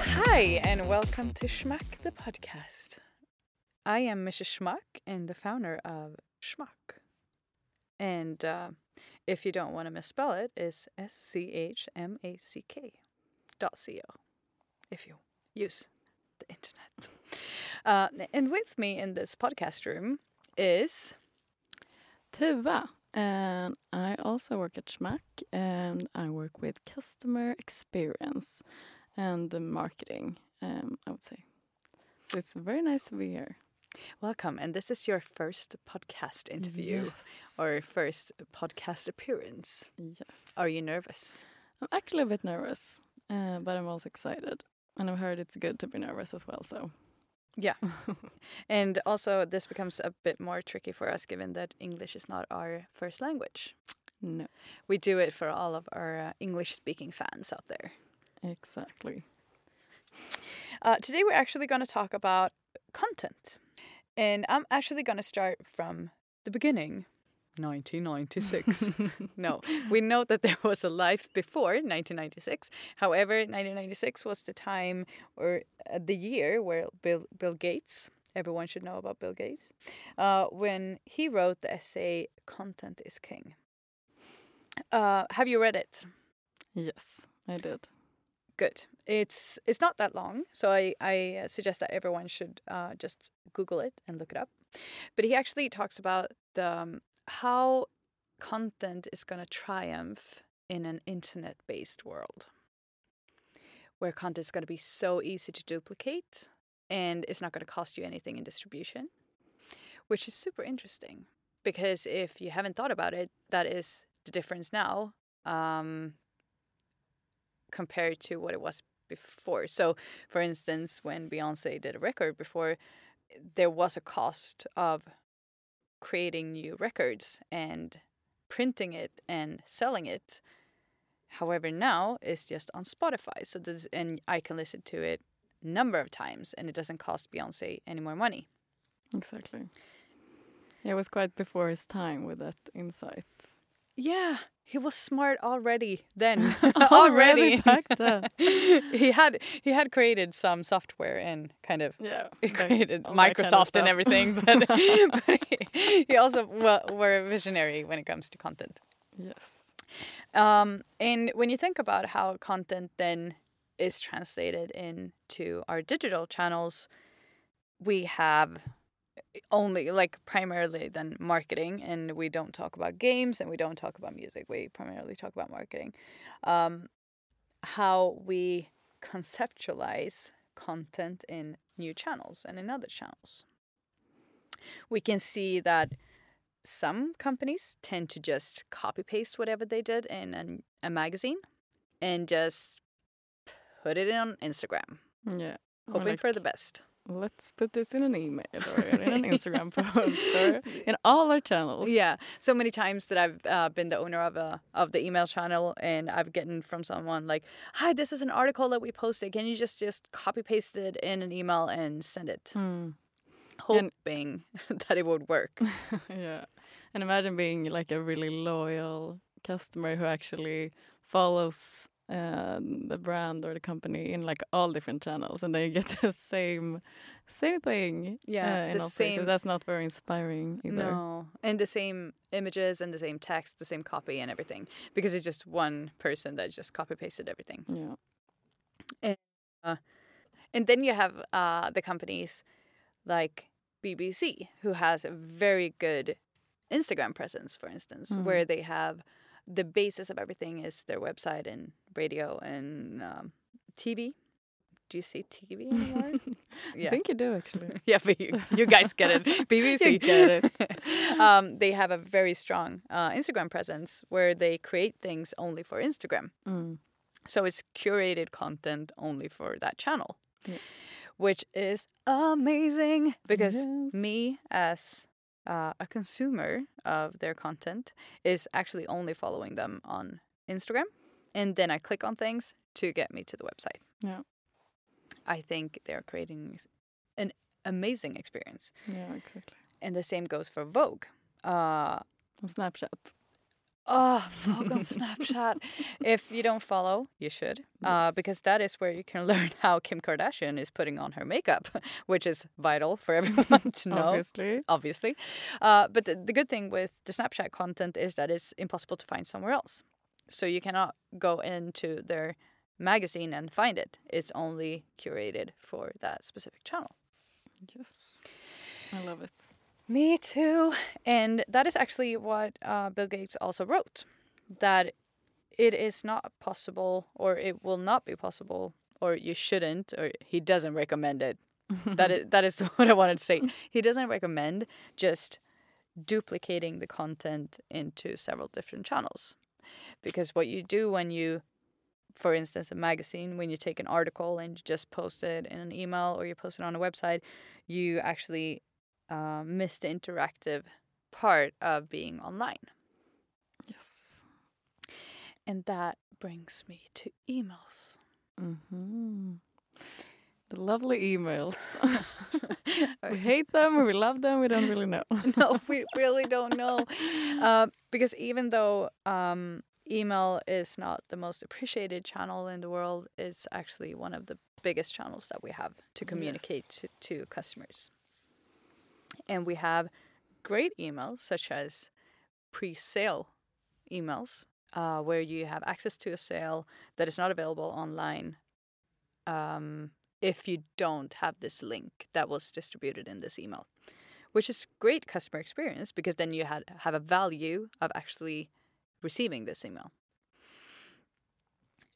Hi, and welcome to Schmack the podcast. I am Mrs. Schmack and the founder of Schmack. And uh, if you don't want to misspell it, it's S C H M A C K dot C O if you use the internet. Uh, and with me in this podcast room is Tuva, and I also work at Schmack, and I work with customer experience and the marketing. Um, I would say, so it's very nice to be here. welcome. And this is your first podcast interview or first podcast appearance. yes. Are you nervous? I'm actually a bit nervous, uh, but I'm also excited, and I've heard it's good to be nervous as well. So Yeah. And also, this becomes a bit more tricky for us given that English is not our first language. no, We do it for all of our uh, English speaking fans out there. exactly. Uh, today, we're actually going to talk about content. And I'm actually going to start from the beginning 1996. no, we know that there was a life before 1996. However, 1996 was the time or uh, the year where Bill, Bill Gates, everyone should know about Bill Gates, uh, when he wrote the essay Content is King. Uh, have you read it? Yes, I did. Good. It's it's not that long, so I I uh, suggest that everyone should uh, just Google it and look it up. But he actually talks about the um, how content is going to triumph in an internet-based world, where content is going to be so easy to duplicate, and it's not going to cost you anything in distribution, which is super interesting. Because if you haven't thought about it, that is the difference now. Um, compared to what it was before. So, for instance, when Beyonce did a record before, there was a cost of creating new records and printing it and selling it. However, now it's just on Spotify. So this, and I can listen to it number of times and it doesn't cost Beyonce any more money. Exactly. Yeah, it was quite before his time with that insight. Yeah, he was smart already then. Already then. he had he had created some software and kind of Yeah, created that kind of Microsoft and everything, but, but he, he also wa were a visionary when it comes to content. Yes. Um, and when you think about how content then is translated into our digital channels, we have only like primarily then marketing, and we don't talk about games and we don't talk about music. We primarily talk about marketing. Um, how we conceptualize content in new channels and in other channels. We can see that some companies tend to just copy paste whatever they did in an, a magazine and just put it on Instagram, Yeah. Hoping like, for the best. Let's put this in an email or in an Instagram post or in all our channels. Yeah, so many times that I've uh, been the owner of a of the email channel, and I've gotten from someone like, "Hi, this is an article that we posted. Can you just just copy paste it in an email and send it?" Mm. Hoping that it would work. yeah. And imagine being like a really loyal customer who actually follows uh, the brand or the company in like all different channels, and then you get the same same thing. Yeah, uh, in the all places. same- That's not very inspiring either. No, and the same images and the same text, the same copy and everything, because it's just one person that just copy pasted everything. Yeah. And then you have uh, the companies like BBC, who has a very good Instagram presence, for instance, Mhm. where they have the basis of everything is their website and radio and um, TV. Do you see TV anymore? I think you do actually. yeah, but you, you guys get it. BBC. Get it. um, they have a very strong uh, Instagram presence where they create things only for Instagram. Mm. So it's curated content only for that channel, Yeah. which is amazing because Yes. me as uh, a consumer of their content is actually only following them on Instagram, and then I click on things to get me to the website. Yeah. I think they're creating an amazing experience, Yeah, exactly. and the same goes for Vogue. Uh, On Snapchat. Oh, Vogue on Snapchat. if you don't follow, you should, uh, because that is where you can learn how Kim Kardashian is putting on her makeup, which is vital for everyone to know. Obviously. obviously. Uh, but the, the good thing with the Snapchat content is that it's impossible to find somewhere else. So you cannot go into their magazine and find it. It's only curated for that specific channel. Yes. I love it. Me too. And that is actually what uh, Bill Gates also wrote that it is not possible, or it will not be possible, or you shouldn't, or he doesn't recommend it. that is that is what I wanted to say. He doesn't recommend just duplicating the content into several different channels, because what you do when you, for instance, a magazine, when you take an article and you just post it in an email or you post it on a website, you actually uh, miss the interactive part of being online, Yes. and that brings me to emails. hmm The lovely emails. we hate them or we love them. We don't really know. no, we really don't know. Uh, because even though um, email is not the most appreciated channel in the world, it's actually one of the biggest channels that we have to communicate to, to customers. And we have great emails, such as pre sale emails, uh, where you have access to a sale that is not available online. Um, if you don't have this link that was distributed in this email which is great customer experience because then you had have a value of actually receiving this email.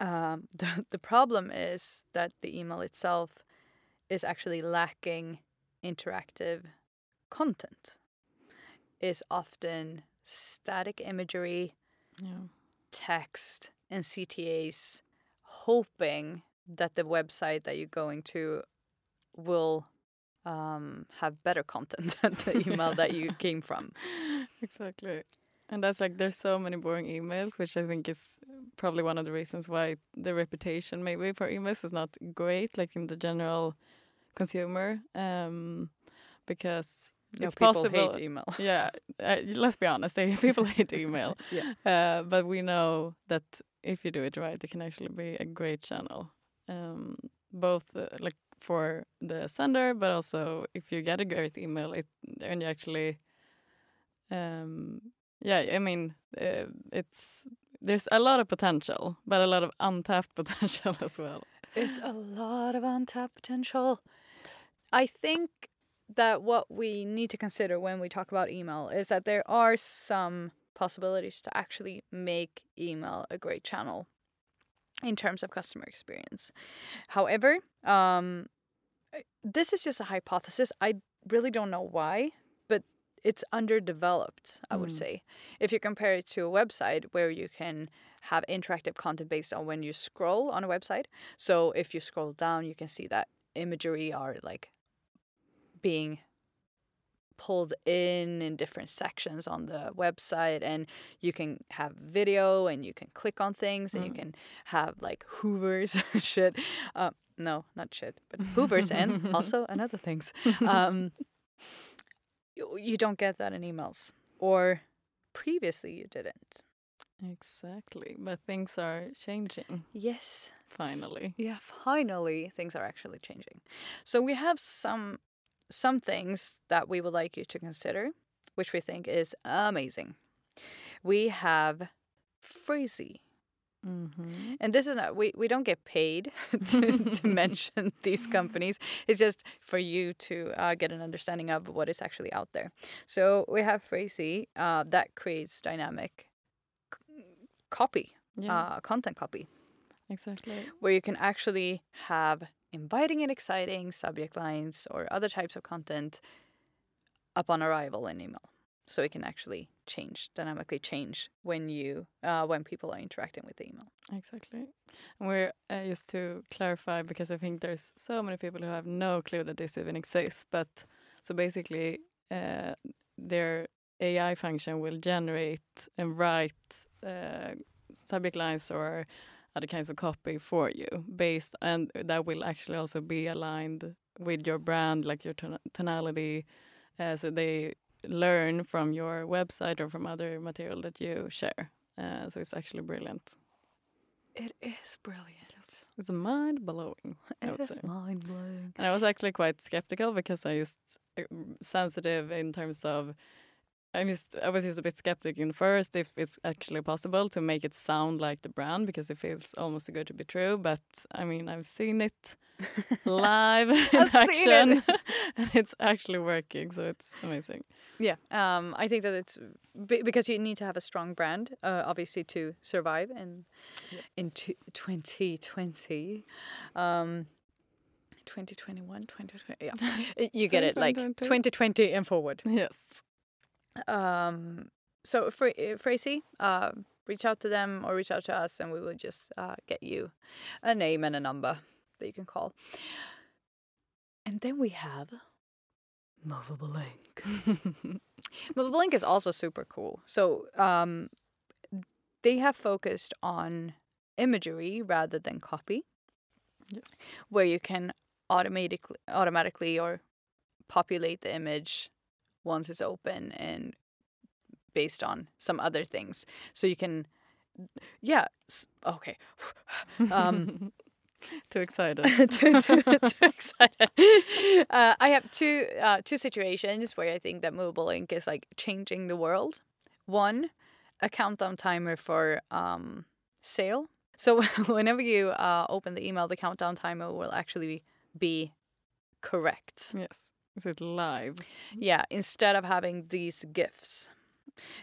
Um, the the problem is that the email itself is actually lacking interactive content. Is often static imagery, Yeah. text, and CTAs, hoping that the website that you're going to will um, have better content than the email that you came from. Exactly. And that's like there's so many boring emails, which I think is probably one of the reasons why the reputation maybe for emails is not great, like in the general consumer, um, because No, it's people possible. hate email. yeah, uh, let's be honest, people hate email, yeah. uh, but we know that if you do it right, it can actually be a great channel, um, both uh, like for the sender, but also if you get a great email, it and you actually, um, yeah, I mean, uh, it's there's a lot of potential, but a lot of untapped potential as well. It's a lot of untapped potential. I think that what we need to consider when we talk about email is that there are some possibilities to actually make email a great channel in terms of customer experience. However, um, this is just a hypothesis. I really don't know why, but it's underdeveloped, I would Mm. say. If you compare it to a website where you can have interactive content based on when you scroll on a website. So if you scroll down, you can see that imagery are like being pulled in in different sections on the website and you can have video and you can click on things and you Mm. can have like hoovers shit uh, no not shit but hoovers and also and other things um, you, you don't get that in emails or previously you didn't Exactly, but things are changing yes finally. Yeah, finally things are actually changing. So we have some some things that we would like you to consider, which we think is amazing. We have Phrasee. Mm-hmm. And this is not we, we don't get paid to, to mention these companies. It's just for you to uh, get an understanding of what is actually out there. So we have Phrasee uh, that creates dynamic c- copy, Yeah, uh, content copy. exactly. where you can actually have inviting and exciting subject lines or other types of content upon arrival in email. So it can actually change, dynamically change when you uh, when people are interacting with the email. Exactly. And we're uh, just to clarify because I think there's so many people who have no clue that this even exists. But so basically, uh, their AI function will generate and write uh, subject lines or other kinds of copy for you based and that will actually also be aligned with your brand like your ton- tonality uh, so they learn from your website or from other material that you share. Uh, so it's actually brilliant. It is brilliant. Yes. It's mind blowing. It is mind blowing. And I was actually quite skeptical because I just uh, sensitive in terms of I'm just I was just a bit skeptic in first if it's actually possible to make it sound like the brand because it feels almost too good to be true. But I mean I've seen it live in action it. and it's actually working, so it's amazing. Yeah, um, I think that it's be- because you need to have a strong brand, uh, obviously, to survive in in t- 2020. Um, 2021, 2020. Yeah, you get it. Like 2020 and forward. Yes. Um, so, Fra- uh, Phrasee, uh, reach out to them or reach out to us, and we will just uh, get you a name and a number that you can call. And then we have Movable Ink. Movable Ink is also super cool. So, um, they have focused on imagery rather than copy, yes. where you can automatically, automatically or populate the image once it's open and based on some other things. So you can, yeah, okay. Um, Too excited. too, too, too excited. Uh, I have two uh, two situations where I think that Movable Ink is like changing the world. One, a countdown timer for um, sale. So whenever you uh, open the email, the countdown timer will actually be correct. yes. Is it live? Yeah, instead of having these gifts.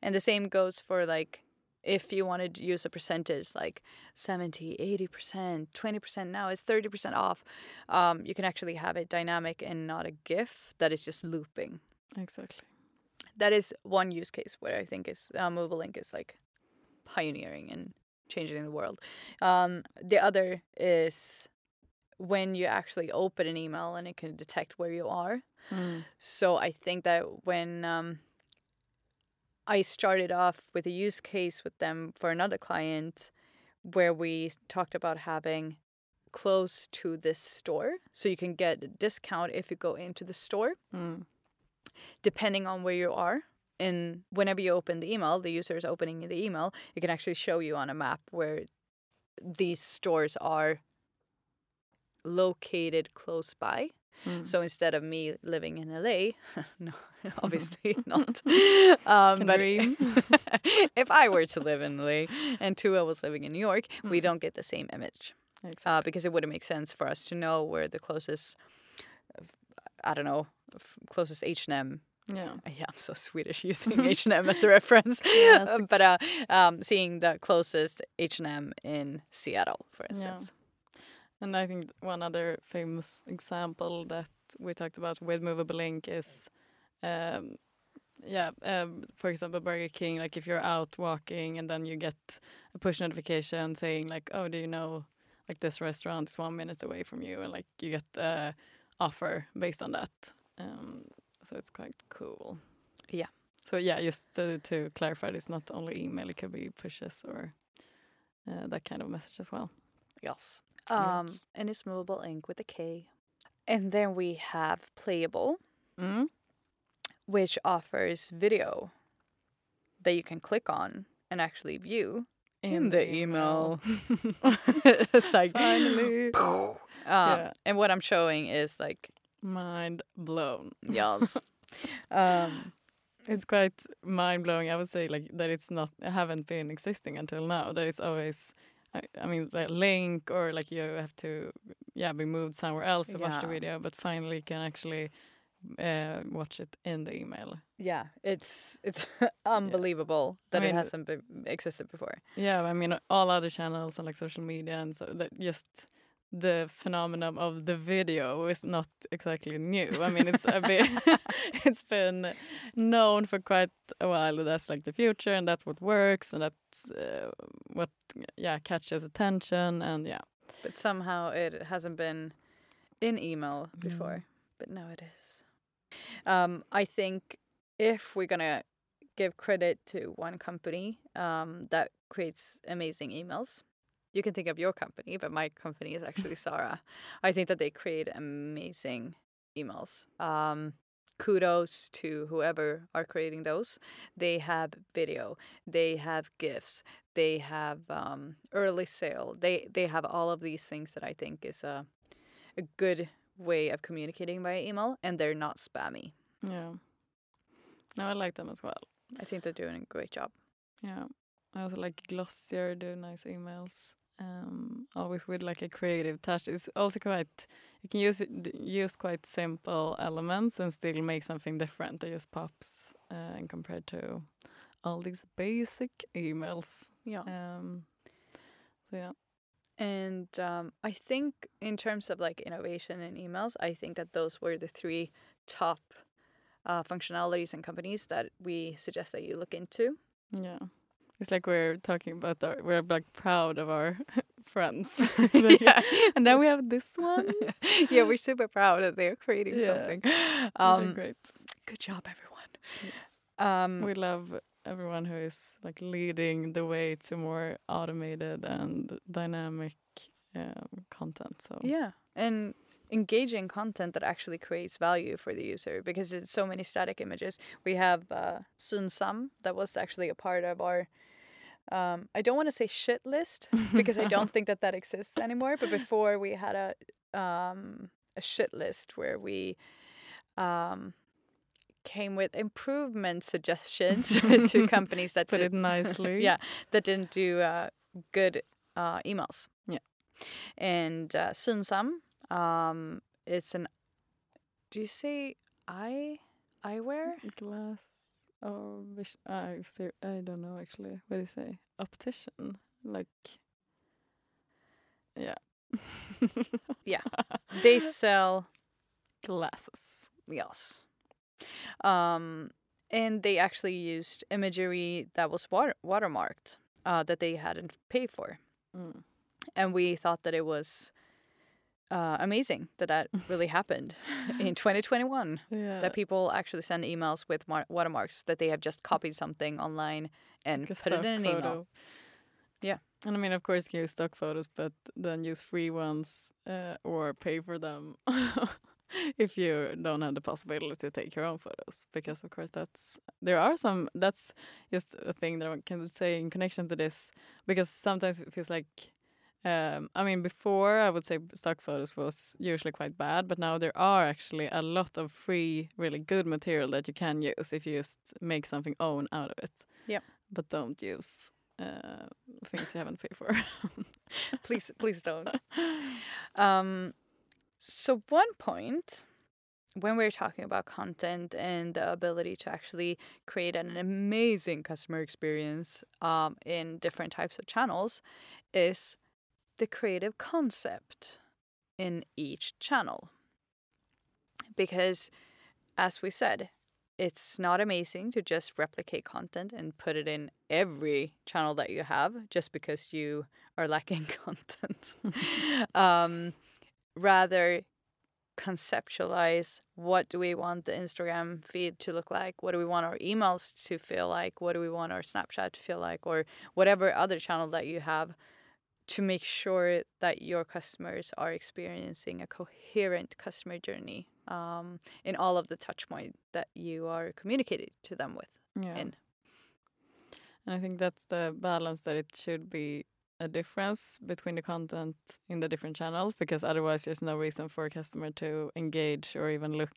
And the same goes for like if you wanted to use a percentage like 70, 80%, 20% now it's 30% off, um, you can actually have it dynamic and not a GIF that is just looping. Exactly. That is one use case where I think is uh, Movable Ink is like pioneering and changing the world. Um, the other is when you actually open an email and it can detect where you are. Mm. So I think that when um, I started off with a use case with them for another client where we talked about having close to this store so you can get a discount if you go into the store Mm. depending on where you are and whenever you open the email the user is opening the email it can actually show you on a map where these stores are located close by Mm. so instead of me living in LA, no, obviously not. Um, but if I were to live in LA and Tua was living in New York, we Mm. don't get the same image exactly. uh, because it wouldn't make sense for us to know where the closest, I don't know, closest H and M. yeah. Yeah, I'm so Swedish using H and M as a reference. Yes. Uh, but uh, um, seeing the closest H and M in Seattle, for Yeah. And I think one other famous example that we talked about with Movable Ink is, um, yeah, um, for example, Burger King. Like if you're out walking and then you get a push notification saying like, "Oh, do you know like this restaurant is one minute away from you," and like you get a offer based on that. Um, so it's quite cool. Yeah. So yeah, just to, to clarify, it's not only email; it could be pushes or uh, that kind of message as well. Yes. Um, Yes. and it's Movable Ink with a K. And then we have Playable, Mm. which offers video that you can click on and actually view in, the email. it's like Finally. um, Yeah. and what I'm showing is like Mind blown. yes. um, It's quite mind blowing. I would say like that it's not haven't been existing until now. That it's always I, I mean like link or like you have to yeah be moved somewhere else to watch the video, but finally you can actually uh, watch it in the email. yeah, it's it's unbelievable that mean, it hasn't been existed before. Yeah, I mean all other channels and like social media and so that just the phenomenon of the video is not exactly new. I mean, it's a bit, it's been known for quite a while that that's like the future and that's what works and that's uh, what yeah catches attention and yeah But somehow it hasn't been in email No. before. But now it is. Um, I think if we're gonna give credit to one company um, that creates amazing emails, you can think of your company, but my company is actually Zara. I think that they create amazing emails. Um, kudos to whoever are creating those. They have video, they have gifts, they have um, early sale. They they have all of these things that I think is a a good way of communicating via email, and they're not spammy. Yeah. No, I like them as well. I think they're doing a great job. Yeah. I also like Glossier do nice emails. Um, always with like a creative touch. It's also quite you can use it, use quite simple elements and still make something different. It just pops uh, and compared to all these basic emails. Yeah. Um, so yeah. And um, I think in terms of like innovation in emails, I think that those were the three top uh, functionalities and companies that we suggest that you look into. Yeah. It's like we're talking about our, we're like proud of our friends. Yeah. and then we have this one. yeah, we're super proud that they're creating Yeah. something. Um, great. good job, everyone. Yes. Um, We love everyone who is like leading the way to more automated and dynamic um, content. So yeah, and engaging content that actually creates value for the user because it's so many static images. We have uh, Sunsam that was actually a part of our. Um, I don't want to say shit list because I don't think that that exists anymore. But before we had a um, a shit list where we um, came with improvement suggestions to companies that put did- it nicely. yeah, that didn't do uh, good uh, emails. Yeah. And uh, Sunsam, um, it's an. Do you say eye eyewear? Glass. Oh, vis- I. I don't know actually. What do you say? Optician. Like. Yeah. Yeah. They sell Glasses. yes. Um, and they actually used imagery that was water watermarked uh, that they hadn't paid for, Mm. and we thought that it was. Uh, amazing that that really happened in 2021. Yeah. that people actually send emails with mar- watermarks that they have just copied something online and like put it in an photo. email. Yeah. And I mean, of course, you use stock photos, but then use free ones uh, or pay for them if you don't have the possibility to take your own photos. Because, of course, that's there are some. That's just a thing that I can say in connection to this. Because sometimes it feels like. Um, I mean, before I would say stock photos was usually quite bad, but now there are actually a lot of free, really good material that you can use if you just make something own out of it. Yep. But don't use uh, things you haven't paid for. please, please don't. Um, so one point when we're talking about content and the ability to actually create an amazing customer experience um, in different types of channels is the creative concept in each channel. Because, as we said, it's not amazing to just replicate content and put it in every channel that you have just because you are lacking content. um, rather, conceptualize what do we want the Instagram feed to look like? What do we want our emails to feel like? What do we want our Snapchat to feel like? Or whatever other channel that you have to make sure that your customers are experiencing a coherent customer journey um, in all of the touch points that you are communicating to them with. yeah. in. And I think that's the balance that it should be a difference between the content in the different channels because otherwise there's no reason for a customer to engage or even look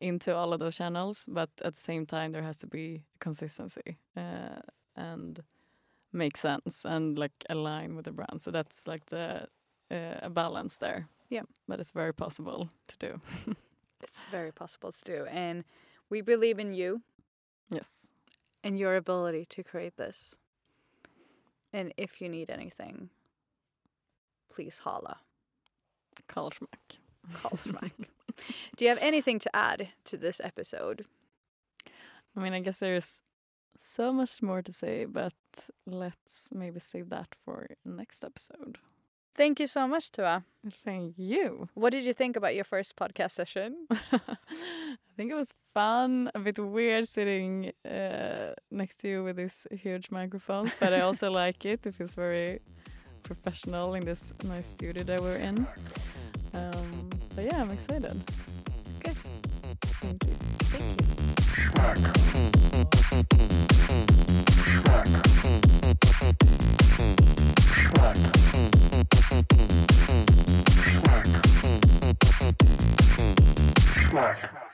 into all of those channels. But at the same time, there has to be consistency uh, and make sense and like align with the brand. So that's like the uh, a balance there. Yeah. but it's very possible to do. It's very possible to do. And we believe in you yes. and your ability to create this. And if you need anything, please holla. Karl Schmack. Call Smack. Do you have anything to add to this episode? I mean, I guess there's so much more to say, but let's maybe save that for next episode. Thank you so much, Tua. Thank you. What did you think about your first podcast session? I think it was fun, a bit weird sitting uh, next to you with these huge microphones, but I also like it. It feels very professional in this nice studio that we're in. Um, but yeah, I'm excited. Okay. Thank you. Thank you. Black.